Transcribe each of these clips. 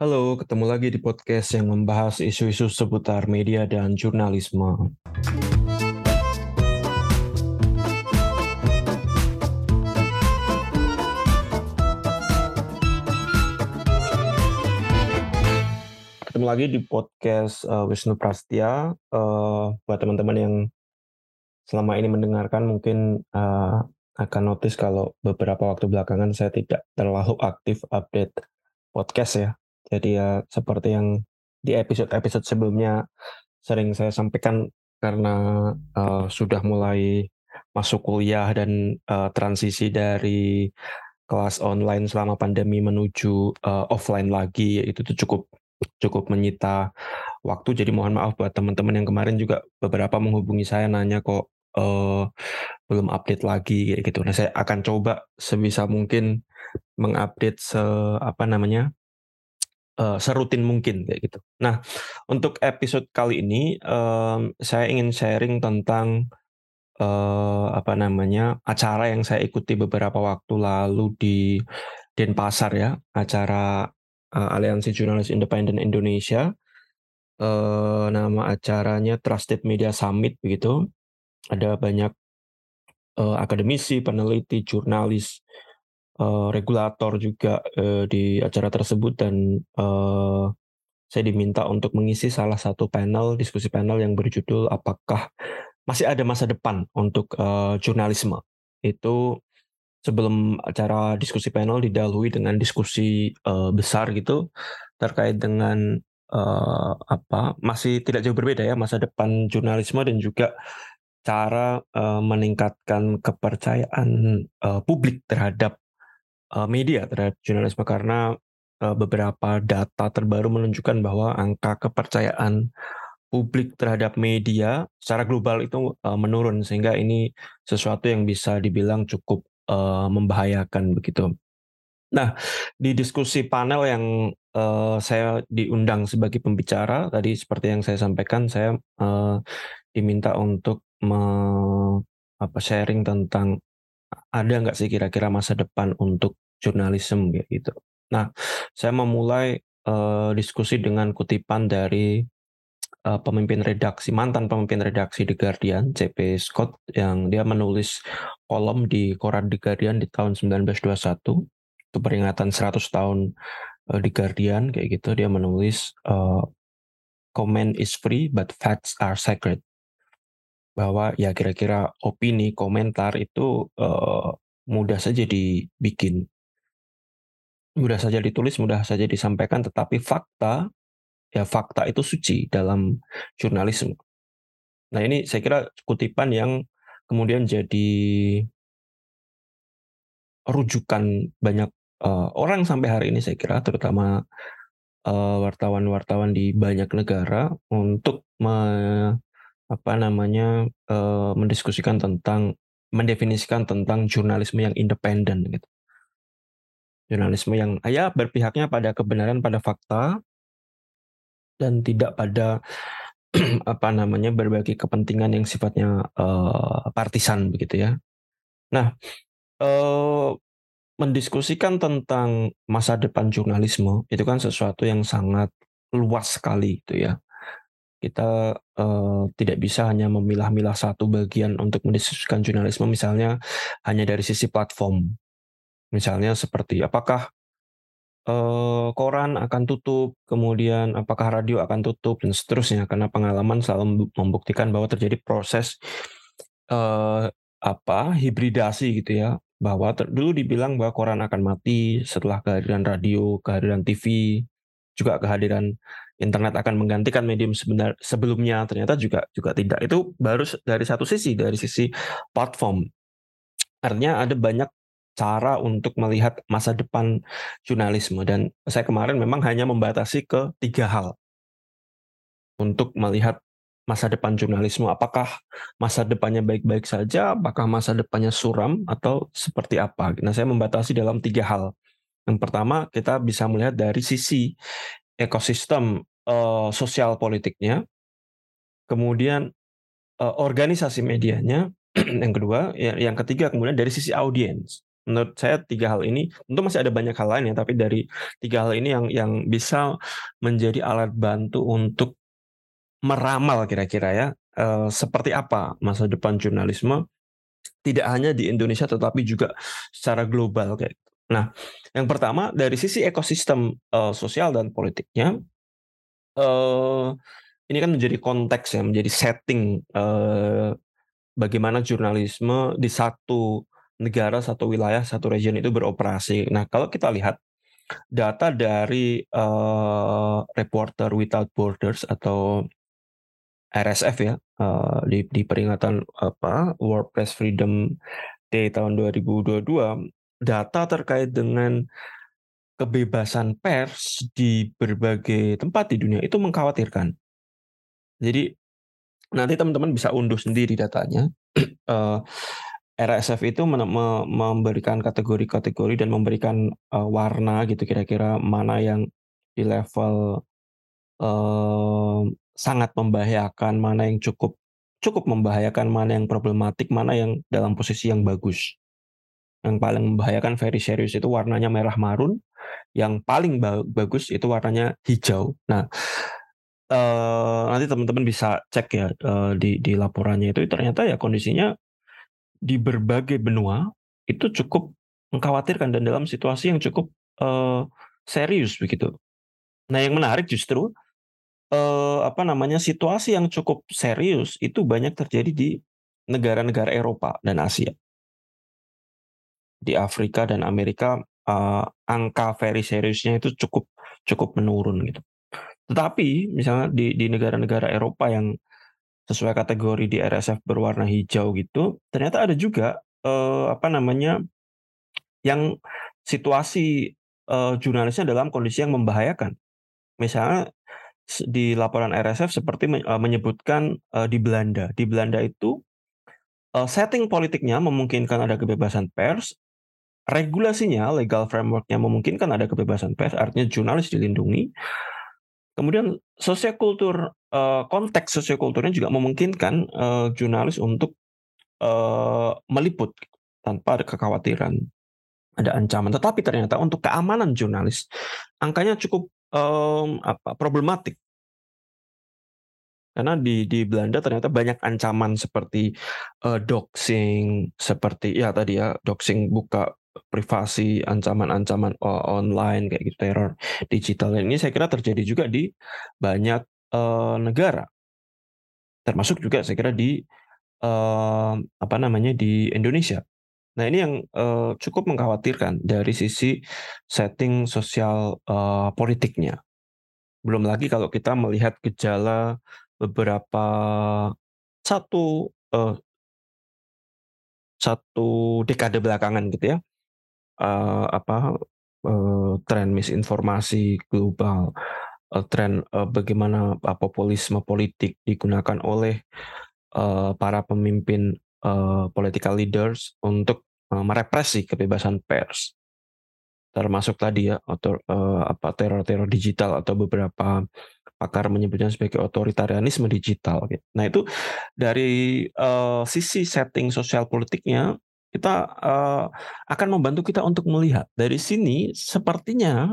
Halo, ketemu lagi di podcast yang membahas isu-isu seputar media dan jurnalisme. Ketemu lagi di podcast uh, Wisnu Prastia. Uh, buat teman-teman yang selama ini mendengarkan mungkin uh, akan notice kalau beberapa waktu belakangan saya tidak terlalu aktif update podcast ya. Jadi ya seperti yang di episode-episode sebelumnya sering saya sampaikan karena uh, sudah mulai masuk kuliah dan uh, transisi dari kelas online selama pandemi menuju uh, offline lagi itu tuh cukup cukup menyita waktu jadi mohon maaf buat teman-teman yang kemarin juga beberapa menghubungi saya nanya kok uh, belum update lagi kayak gitu. Nah, saya akan coba sebisa mungkin mengupdate se apa namanya? Uh, serutin mungkin kayak gitu. Nah, untuk episode kali ini um, saya ingin sharing tentang uh, apa namanya? acara yang saya ikuti beberapa waktu lalu di Denpasar ya, acara uh, Aliansi Jurnalis Independen Indonesia. Uh, nama acaranya Trusted Media Summit begitu ada banyak uh, akademisi, peneliti, jurnalis, uh, regulator juga uh, di acara tersebut dan uh, saya diminta untuk mengisi salah satu panel diskusi panel yang berjudul apakah masih ada masa depan untuk uh, jurnalisme. Itu sebelum acara diskusi panel didahului dengan diskusi uh, besar gitu terkait dengan uh, apa masih tidak jauh berbeda ya masa depan jurnalisme dan juga cara uh, meningkatkan kepercayaan uh, publik terhadap uh, media, terhadap jurnalisme karena uh, beberapa data terbaru menunjukkan bahwa angka kepercayaan publik terhadap media secara global itu uh, menurun sehingga ini sesuatu yang bisa dibilang cukup uh, membahayakan begitu. Nah, di diskusi panel yang uh, saya diundang sebagai pembicara tadi seperti yang saya sampaikan saya uh, diminta untuk me, apa sharing tentang ada nggak sih kira-kira masa depan untuk jurnalisme gitu. Nah, saya memulai uh, diskusi dengan kutipan dari uh, pemimpin redaksi mantan pemimpin redaksi The Guardian, CP Scott yang dia menulis kolom di koran The Guardian di tahun 1921 itu peringatan 100 tahun uh, The Guardian kayak gitu dia menulis uh, comment is free but facts are sacred bahwa ya kira-kira opini, komentar itu uh, mudah saja dibikin, mudah saja ditulis, mudah saja disampaikan, tetapi fakta, ya fakta itu suci dalam jurnalisme. Nah ini saya kira kutipan yang kemudian jadi rujukan banyak uh, orang sampai hari ini saya kira, terutama wartawan-wartawan uh, di banyak negara untuk apa namanya, uh, mendiskusikan tentang mendefinisikan tentang jurnalisme yang independen gitu. Jurnalisme yang ya berpihaknya pada kebenaran, pada fakta dan tidak pada apa namanya, berbagai kepentingan yang sifatnya, uh, partisan begitu ya. Nah, uh, mendiskusikan tentang masa depan jurnalisme itu kan sesuatu yang sangat luas sekali itu ya kita uh, tidak bisa hanya memilah-milah satu bagian untuk mendiskusikan jurnalisme misalnya hanya dari sisi platform. Misalnya seperti apakah uh, koran akan tutup kemudian apakah radio akan tutup dan seterusnya. Karena pengalaman selalu membuktikan bahwa terjadi proses uh, apa hibridasi gitu ya. Bahwa dulu dibilang bahwa koran akan mati setelah kehadiran radio kehadiran TV juga kehadiran internet akan menggantikan medium sebenar sebelumnya ternyata juga juga tidak. Itu baru dari satu sisi dari sisi platform. Artinya ada banyak cara untuk melihat masa depan jurnalisme dan saya kemarin memang hanya membatasi ke tiga hal. Untuk melihat masa depan jurnalisme apakah masa depannya baik-baik saja apakah masa depannya suram atau seperti apa. Nah saya membatasi dalam tiga hal. Yang pertama kita bisa melihat dari sisi ekosistem uh, sosial politiknya, kemudian uh, organisasi medianya, yang kedua, ya, yang ketiga kemudian dari sisi audiens. menurut saya tiga hal ini tentu masih ada banyak hal lain ya, tapi dari tiga hal ini yang yang bisa menjadi alat bantu untuk meramal kira-kira ya, uh, seperti apa masa depan jurnalisme, tidak hanya di Indonesia tetapi juga secara global kayak. Nah, yang pertama dari sisi ekosistem, uh, sosial dan politiknya, uh, ini kan menjadi konteks ya, menjadi setting, uh, bagaimana jurnalisme di satu negara, satu wilayah, satu region itu beroperasi. Nah, kalau kita lihat data dari uh, Reporter Without Borders atau RSF ya, uh, di di peringatan apa, World Press Freedom Day tahun 2022, data terkait dengan kebebasan pers di berbagai tempat di dunia itu mengkhawatirkan. Jadi nanti teman-teman bisa unduh sendiri datanya. RSF itu memberikan kategori-kategori dan memberikan uh, warna gitu kira-kira mana yang di level uh, sangat membahayakan, mana yang cukup cukup membahayakan, mana yang problematik, mana yang dalam posisi yang bagus. Yang paling membahayakan very serius itu warnanya merah marun, yang paling ba bagus itu warnanya hijau. Nah, uh, nanti teman-teman bisa cek ya uh, di di laporannya itu ternyata ya kondisinya di berbagai benua itu cukup mengkhawatirkan dan dalam situasi yang cukup uh, serius begitu. Nah, yang menarik justru uh, apa namanya situasi yang cukup serius itu banyak terjadi di negara-negara Eropa dan Asia. Di Afrika dan Amerika uh, angka very seriusnya itu cukup cukup menurun gitu. Tetapi misalnya di di negara-negara Eropa yang sesuai kategori di RSF berwarna hijau gitu, ternyata ada juga uh, apa namanya yang situasi uh, jurnalisnya dalam kondisi yang membahayakan. Misalnya di laporan RSF seperti menyebutkan uh, di Belanda, di Belanda itu uh, setting politiknya memungkinkan ada kebebasan pers, regulasinya, legal frameworknya memungkinkan ada kebebasan pers, artinya jurnalis dilindungi. Kemudian sosiokultur uh, konteks sosiokulturnya juga memungkinkan uh, jurnalis untuk uh, meliput tanpa ada kekhawatiran ada ancaman. Tetapi ternyata untuk keamanan jurnalis angkanya cukup apa problematik. Karena di di Belanda ternyata banyak ancaman seperti uh, doxing, seperti ya tadi ya doxing buka privasi, ancaman-ancaman online kayak gitu teror digital. Ini saya kira terjadi juga di banyak uh, negara. Termasuk juga saya kira di, uh, apa namanya, di Indonesia. Nah ini yang, uh, cukup mengkhawatirkan dari sisi setting sosial, uh, politiknya. Belum lagi kalau kita melihat gejala beberapa satu, uh, satu dekade belakangan gitu ya, uh, apa, uh, tren misinformasi global uh, tren uh, bagaimana uh, populisme politik digunakan oleh uh, para pemimpin uh, political leaders untuk uh, merepresi kebebasan pers termasuk tadi ya atau uh, apa teror-teror digital atau beberapa pakar menyebutnya sebagai otoritarianisme digital. Gitu. Nah itu dari uh, sisi setting sosial politiknya kita uh, akan membantu kita untuk melihat dari sini sepertinya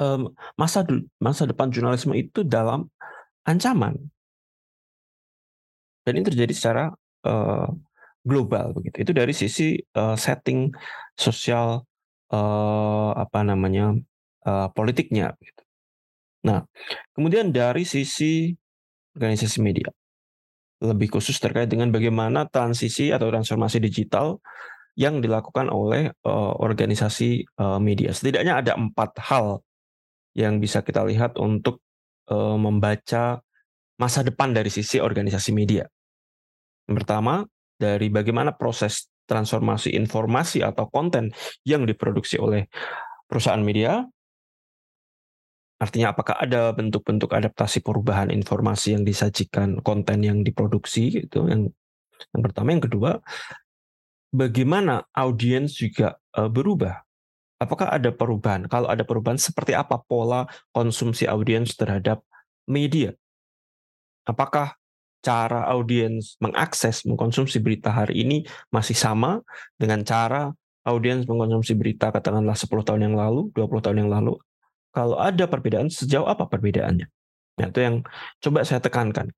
um, masa masa depan jurnalisme itu dalam ancaman. Dan ini terjadi secara, uh, global begitu. Itu dari sisi, uh, setting sosial, uh, apa namanya, uh, politiknya gitu. Nah, kemudian dari sisi organisasi media, lebih khusus terkait dengan bagaimana transisi atau transformasi digital yang dilakukan oleh, uh, organisasi, uh, media. Setidaknya ada empat hal yang bisa kita lihat untuk uh, membaca masa depan dari sisi organisasi media. Yang pertama, dari bagaimana proses transformasi informasi atau konten yang diproduksi oleh perusahaan media. Artinya apakah ada bentuk-bentuk adaptasi perubahan informasi yang disajikan, konten yang diproduksi gitu. Yang yang pertama, yang kedua, bagaimana audiens juga uh, berubah Apakah ada perubahan? Kalau ada perubahan, seperti apa pola konsumsi audiens terhadap media? Apakah cara audiens mengakses, mengkonsumsi berita hari ini masih sama dengan cara audiens mengkonsumsi berita katakanlah 10 tahun yang lalu, 20 tahun yang lalu, kalau ada perbedaan, sejauh apa perbedaannya? Nah, itu yang coba saya tekankan.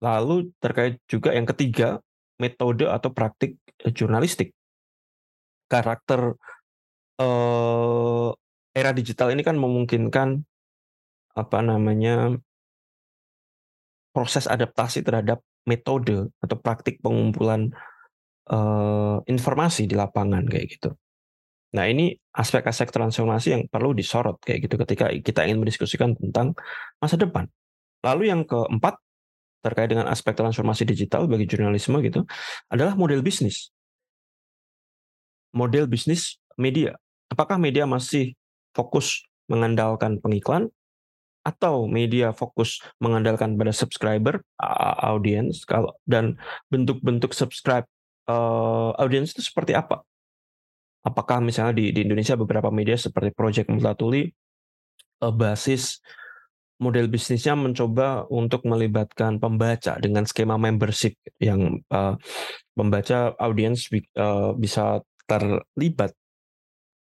Lalu terkait juga yang ketiga, metode atau praktik eh, jurnalistik. Karakter uh, era digital ini kan memungkinkan apa namanya proses adaptasi terhadap metode atau praktik pengumpulan uh, informasi di lapangan kayak gitu. Nah ini aspek-aspek transformasi yang perlu disorot kayak gitu ketika kita ingin mendiskusikan tentang masa depan. Lalu yang keempat terkait dengan aspek transformasi digital bagi jurnalisme gitu adalah model bisnis. Model bisnis media. Apakah media masih fokus mengandalkan pengiklan atau media fokus mengandalkan pada subscriber, audience kalau dan bentuk-bentuk subscribe uh, audience itu seperti apa? Apakah misalnya di, di Indonesia beberapa media seperti Project Multatuli uh, basis model bisnisnya mencoba untuk melibatkan pembaca dengan skema membership yang uh, pembaca audiens uh, bisa terlibat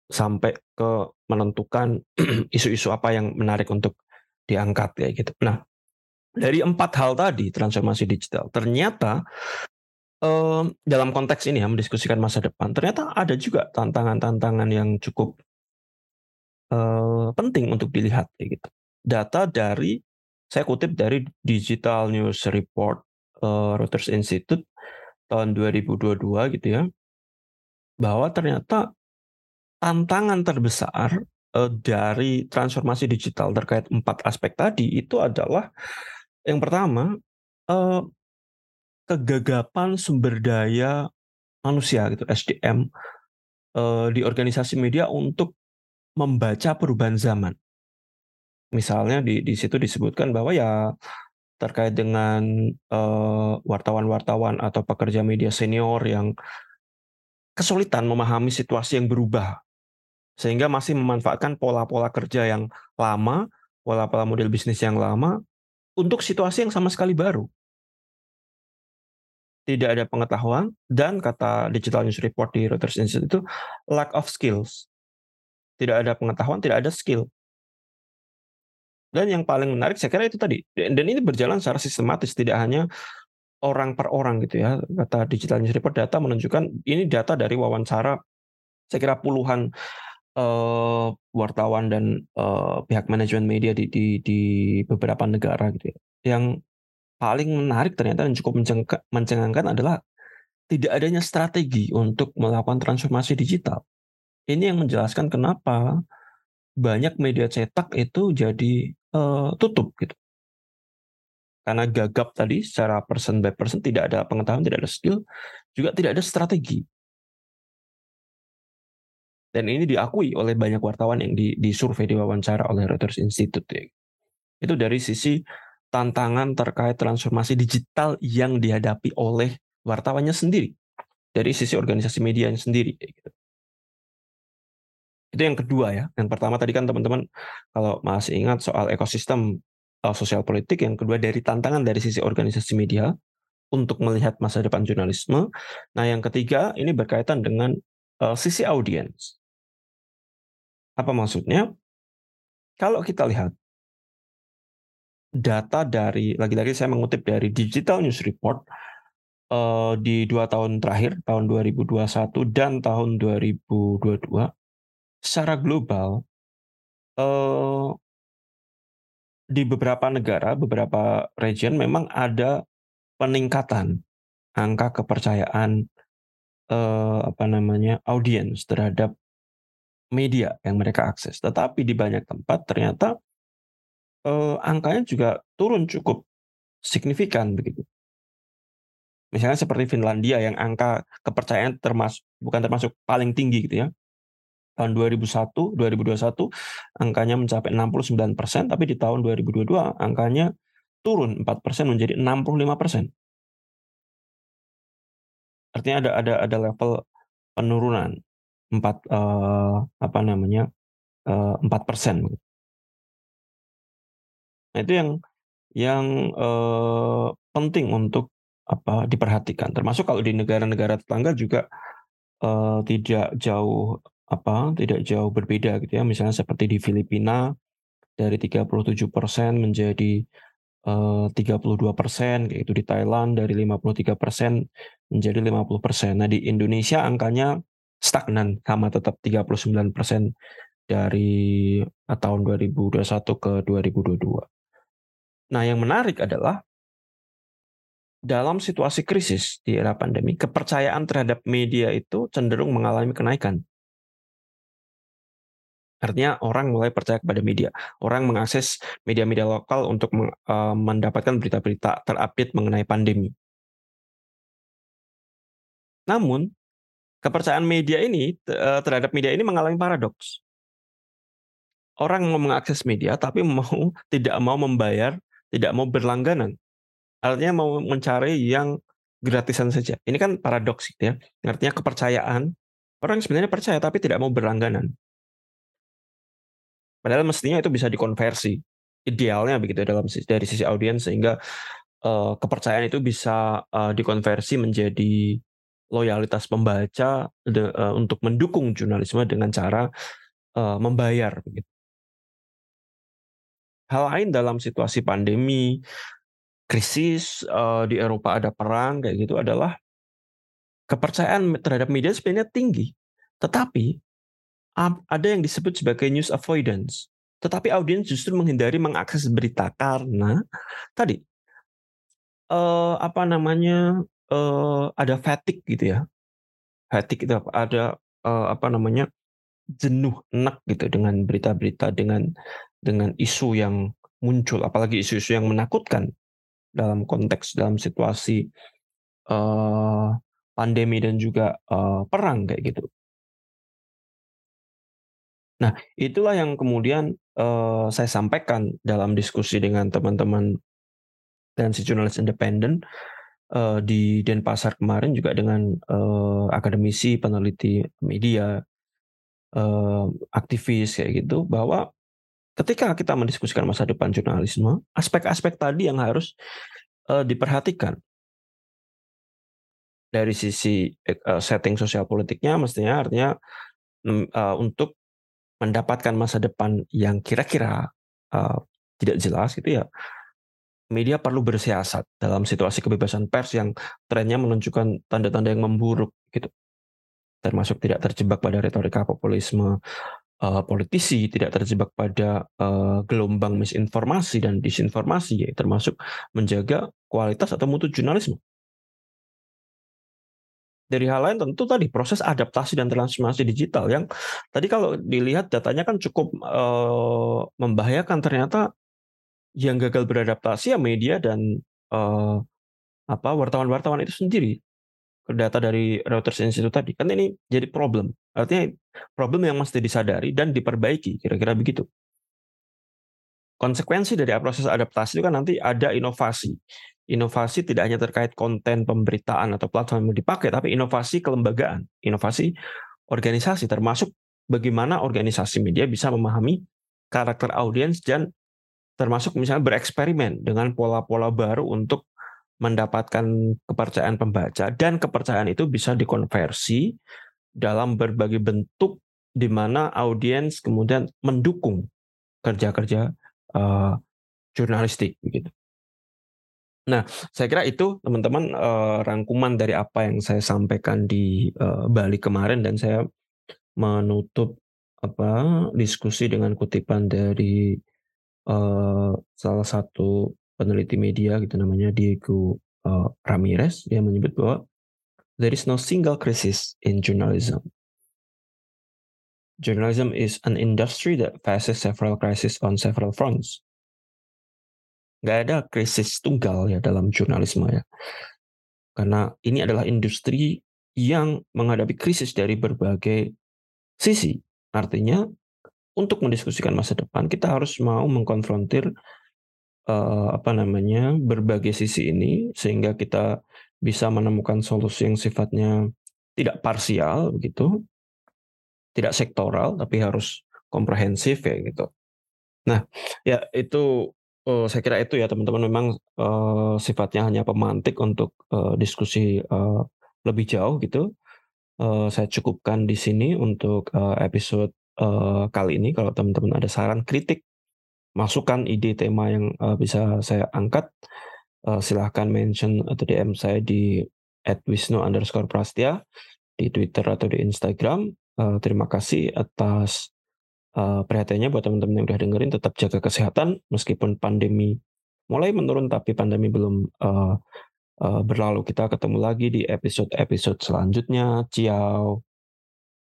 sampai ke menentukan isu-isu apa yang menarik untuk diangkat kayak gitu. Nah, dari empat hal tadi transformasi digital, ternyata eh, dalam konteks ini ya mendiskusikan masa depan, ternyata ada juga tantangan-tantangan yang cukup eh, penting untuk dilihat kayak gitu. Data dari saya kutip dari Digital News Report eh, Reuters Institute tahun 2022 gitu ya, bahwa ternyata tantangan terbesar uh, dari transformasi digital terkait empat aspek tadi itu adalah yang pertama uh, kegagapan sumber daya manusia gitu SDM uh, di organisasi media untuk membaca perubahan zaman. Misalnya di di situ disebutkan bahwa ya terkait dengan wartawan-wartawan uh, atau pekerja media senior yang kesulitan memahami situasi yang berubah sehingga masih memanfaatkan pola-pola kerja yang lama, pola-pola model bisnis yang lama untuk situasi yang sama sekali baru. Tidak ada pengetahuan dan kata Digital News Report di Reuters Institute itu lack of skills. Tidak ada pengetahuan, tidak ada skill. Dan yang paling menarik saya kira itu tadi. Dan ini berjalan secara sistematis, tidak hanya orang per orang gitu ya. Kata Digital News Report data menunjukkan ini data dari wawancara saya kira puluhan uh, wartawan dan uh, pihak manajemen media di, di di beberapa negara gitu ya. Yang paling menarik ternyata dan cukup mencengangkan adalah tidak adanya strategi untuk melakukan transformasi digital. Ini yang menjelaskan kenapa banyak media cetak itu jadi uh, tutup gitu. Karena gagap tadi secara person by person tidak ada pengetahuan, tidak ada skill, juga tidak ada strategi. Dan ini diakui oleh banyak wartawan yang di, disurvei, diwawancara oleh Reuters Institute. Ya. Itu dari sisi tantangan terkait transformasi digital yang dihadapi oleh wartawannya sendiri. Dari sisi organisasi medianya sendiri. Gitu. Itu yang kedua ya. Yang pertama tadi kan teman-teman kalau masih ingat soal ekosistem uh, sosial politik. Yang kedua dari tantangan dari sisi organisasi media untuk melihat masa depan jurnalisme. Nah yang ketiga ini berkaitan dengan uh, sisi audiens. Apa maksudnya? Kalau kita lihat data dari lagi-lagi saya mengutip dari Digital News Report uh, di dua tahun terakhir tahun 2021 dan tahun 2022 secara global uh, di beberapa negara beberapa region memang ada peningkatan angka kepercayaan uh, apa namanya audiens terhadap media yang mereka akses. Tetapi di banyak tempat ternyata eh, angkanya juga turun cukup signifikan begitu. Misalnya seperti Finlandia yang angka kepercayaan termasuk bukan termasuk paling tinggi gitu ya. Tahun 2001, 2021 angkanya mencapai 69 persen, tapi di tahun 2022 angkanya turun 4 persen menjadi 65 persen. Artinya ada ada ada level penurunan empat uh, apa namanya, uh, persen Nah itu yang yang, uh, penting untuk apa, diperhatikan. Termasuk kalau di negara-negara tetangga juga uh, tidak jauh apa tidak jauh berbeda gitu ya misalnya seperti di Filipina dari 37% menjadi uh, 32% kayak itu di Thailand dari 53% menjadi 50%. Nah, di Indonesia angkanya stagnan sama tetap 39% dari uh, tahun 2021 ke 2022. Nah, yang menarik adalah dalam situasi krisis di era pandemi, kepercayaan terhadap media itu cenderung mengalami kenaikan. Artinya orang mulai percaya kepada media. Orang mengakses media-media lokal untuk uh, mendapatkan berita-berita terupdate mengenai pandemi. Namun, kepercayaan media ini uh, terhadap media ini mengalami paradoks. Orang mau mengakses media tapi mau tidak mau membayar, tidak mau berlangganan. Artinya mau mencari yang gratisan saja. Ini kan paradoks gitu ya. Artinya kepercayaan orang sebenarnya percaya tapi tidak mau berlangganan. Padahal mestinya itu bisa dikonversi. Idealnya begitu dalam dari sisi audiens sehingga uh, kepercayaan itu bisa uh, dikonversi menjadi loyalitas pembaca de, uh, untuk mendukung jurnalisme dengan cara uh, membayar begitu. Hal lain dalam situasi pandemi, krisis uh, di Eropa ada perang kayak gitu adalah kepercayaan terhadap media sebenarnya tinggi, tetapi ada yang disebut sebagai news avoidance. Tetapi audiens justru menghindari mengakses berita karena tadi uh, apa namanya uh, ada fatigue gitu ya. Fatigue itu? Ada uh, apa namanya jenuh enak gitu dengan berita-berita dengan dengan isu yang muncul, apalagi isu-isu yang menakutkan dalam konteks dalam situasi uh, pandemi dan juga uh, perang kayak gitu. Nah, itulah yang kemudian, uh, saya sampaikan dalam diskusi dengan teman-teman dan si jurnalis independen, uh, di Denpasar kemarin juga dengan, uh, akademisi, peneliti media, uh, aktivis kayak gitu, bahwa ketika kita mendiskusikan masa depan jurnalisme, aspek-aspek tadi yang harus, uh, diperhatikan. Dari sisi, uh, setting sosial politiknya mestinya artinya, uh, untuk mendapatkan masa depan yang kira-kira uh, tidak jelas gitu ya, media perlu bersiasat dalam situasi kebebasan pers yang trennya menunjukkan tanda-tanda yang memburuk gitu. Termasuk tidak terjebak pada retorika populisme uh, politisi, tidak terjebak pada uh, gelombang misinformasi dan disinformasi, ya, termasuk menjaga kualitas atau mutu jurnalisme. Dari hal lain tentu tadi proses adaptasi dan transformasi digital yang tadi kalau dilihat datanya kan cukup uh, membahayakan. Ternyata yang gagal beradaptasi ya media dan uh, apa wartawan-wartawan itu sendiri data dari Reuters Institute tadi kan ini jadi problem. Artinya problem yang mesti disadari dan diperbaiki kira-kira begitu. Konsekuensi dari proses adaptasi itu kan nanti ada inovasi. Inovasi tidak hanya terkait konten pemberitaan atau platform yang dipakai, tapi inovasi kelembagaan, inovasi organisasi, termasuk bagaimana organisasi media bisa memahami karakter audiens dan termasuk misalnya bereksperimen dengan pola-pola baru untuk mendapatkan kepercayaan pembaca dan kepercayaan itu bisa dikonversi dalam berbagai bentuk di mana audiens kemudian mendukung kerja-kerja uh, jurnalistik gitu. Nah, saya kira itu teman-teman uh, rangkuman dari apa yang saya sampaikan di uh, Bali kemarin dan saya menutup apa diskusi dengan kutipan dari uh, salah satu peneliti media gitu namanya Diego uh, Ramirez dia menyebut bahwa there is no single crisis in journalism. Journalism is an industry that faces several crises on several fronts nggak ada krisis tunggal ya dalam jurnalisme ya. Karena ini adalah industri yang menghadapi krisis dari berbagai sisi. Artinya untuk mendiskusikan masa depan kita harus mau mengkonfrontir uh, apa namanya berbagai sisi ini sehingga kita bisa menemukan solusi yang sifatnya tidak parsial begitu, tidak sektoral tapi harus komprehensif ya gitu. Nah, ya itu Uh, saya kira itu ya teman-teman memang, uh, sifatnya hanya pemantik untuk, uh, diskusi, uh, lebih jauh gitu. uh, saya cukupkan di sini untuk, uh, episode, uh, kali ini. Kalau teman-teman ada saran, kritik, masukan, ide, tema yang, uh, bisa saya angkat, uh, silahkan mention atau DM saya di @wisnu_prastia di Twitter atau di Instagram. Uh, terima kasih atas, uh, perhatiannya buat teman-teman yang udah dengerin, tetap jaga kesehatan meskipun pandemi mulai menurun, tapi pandemi belum, uh, uh, berlalu. Kita ketemu lagi di episode-episode selanjutnya. Ciao.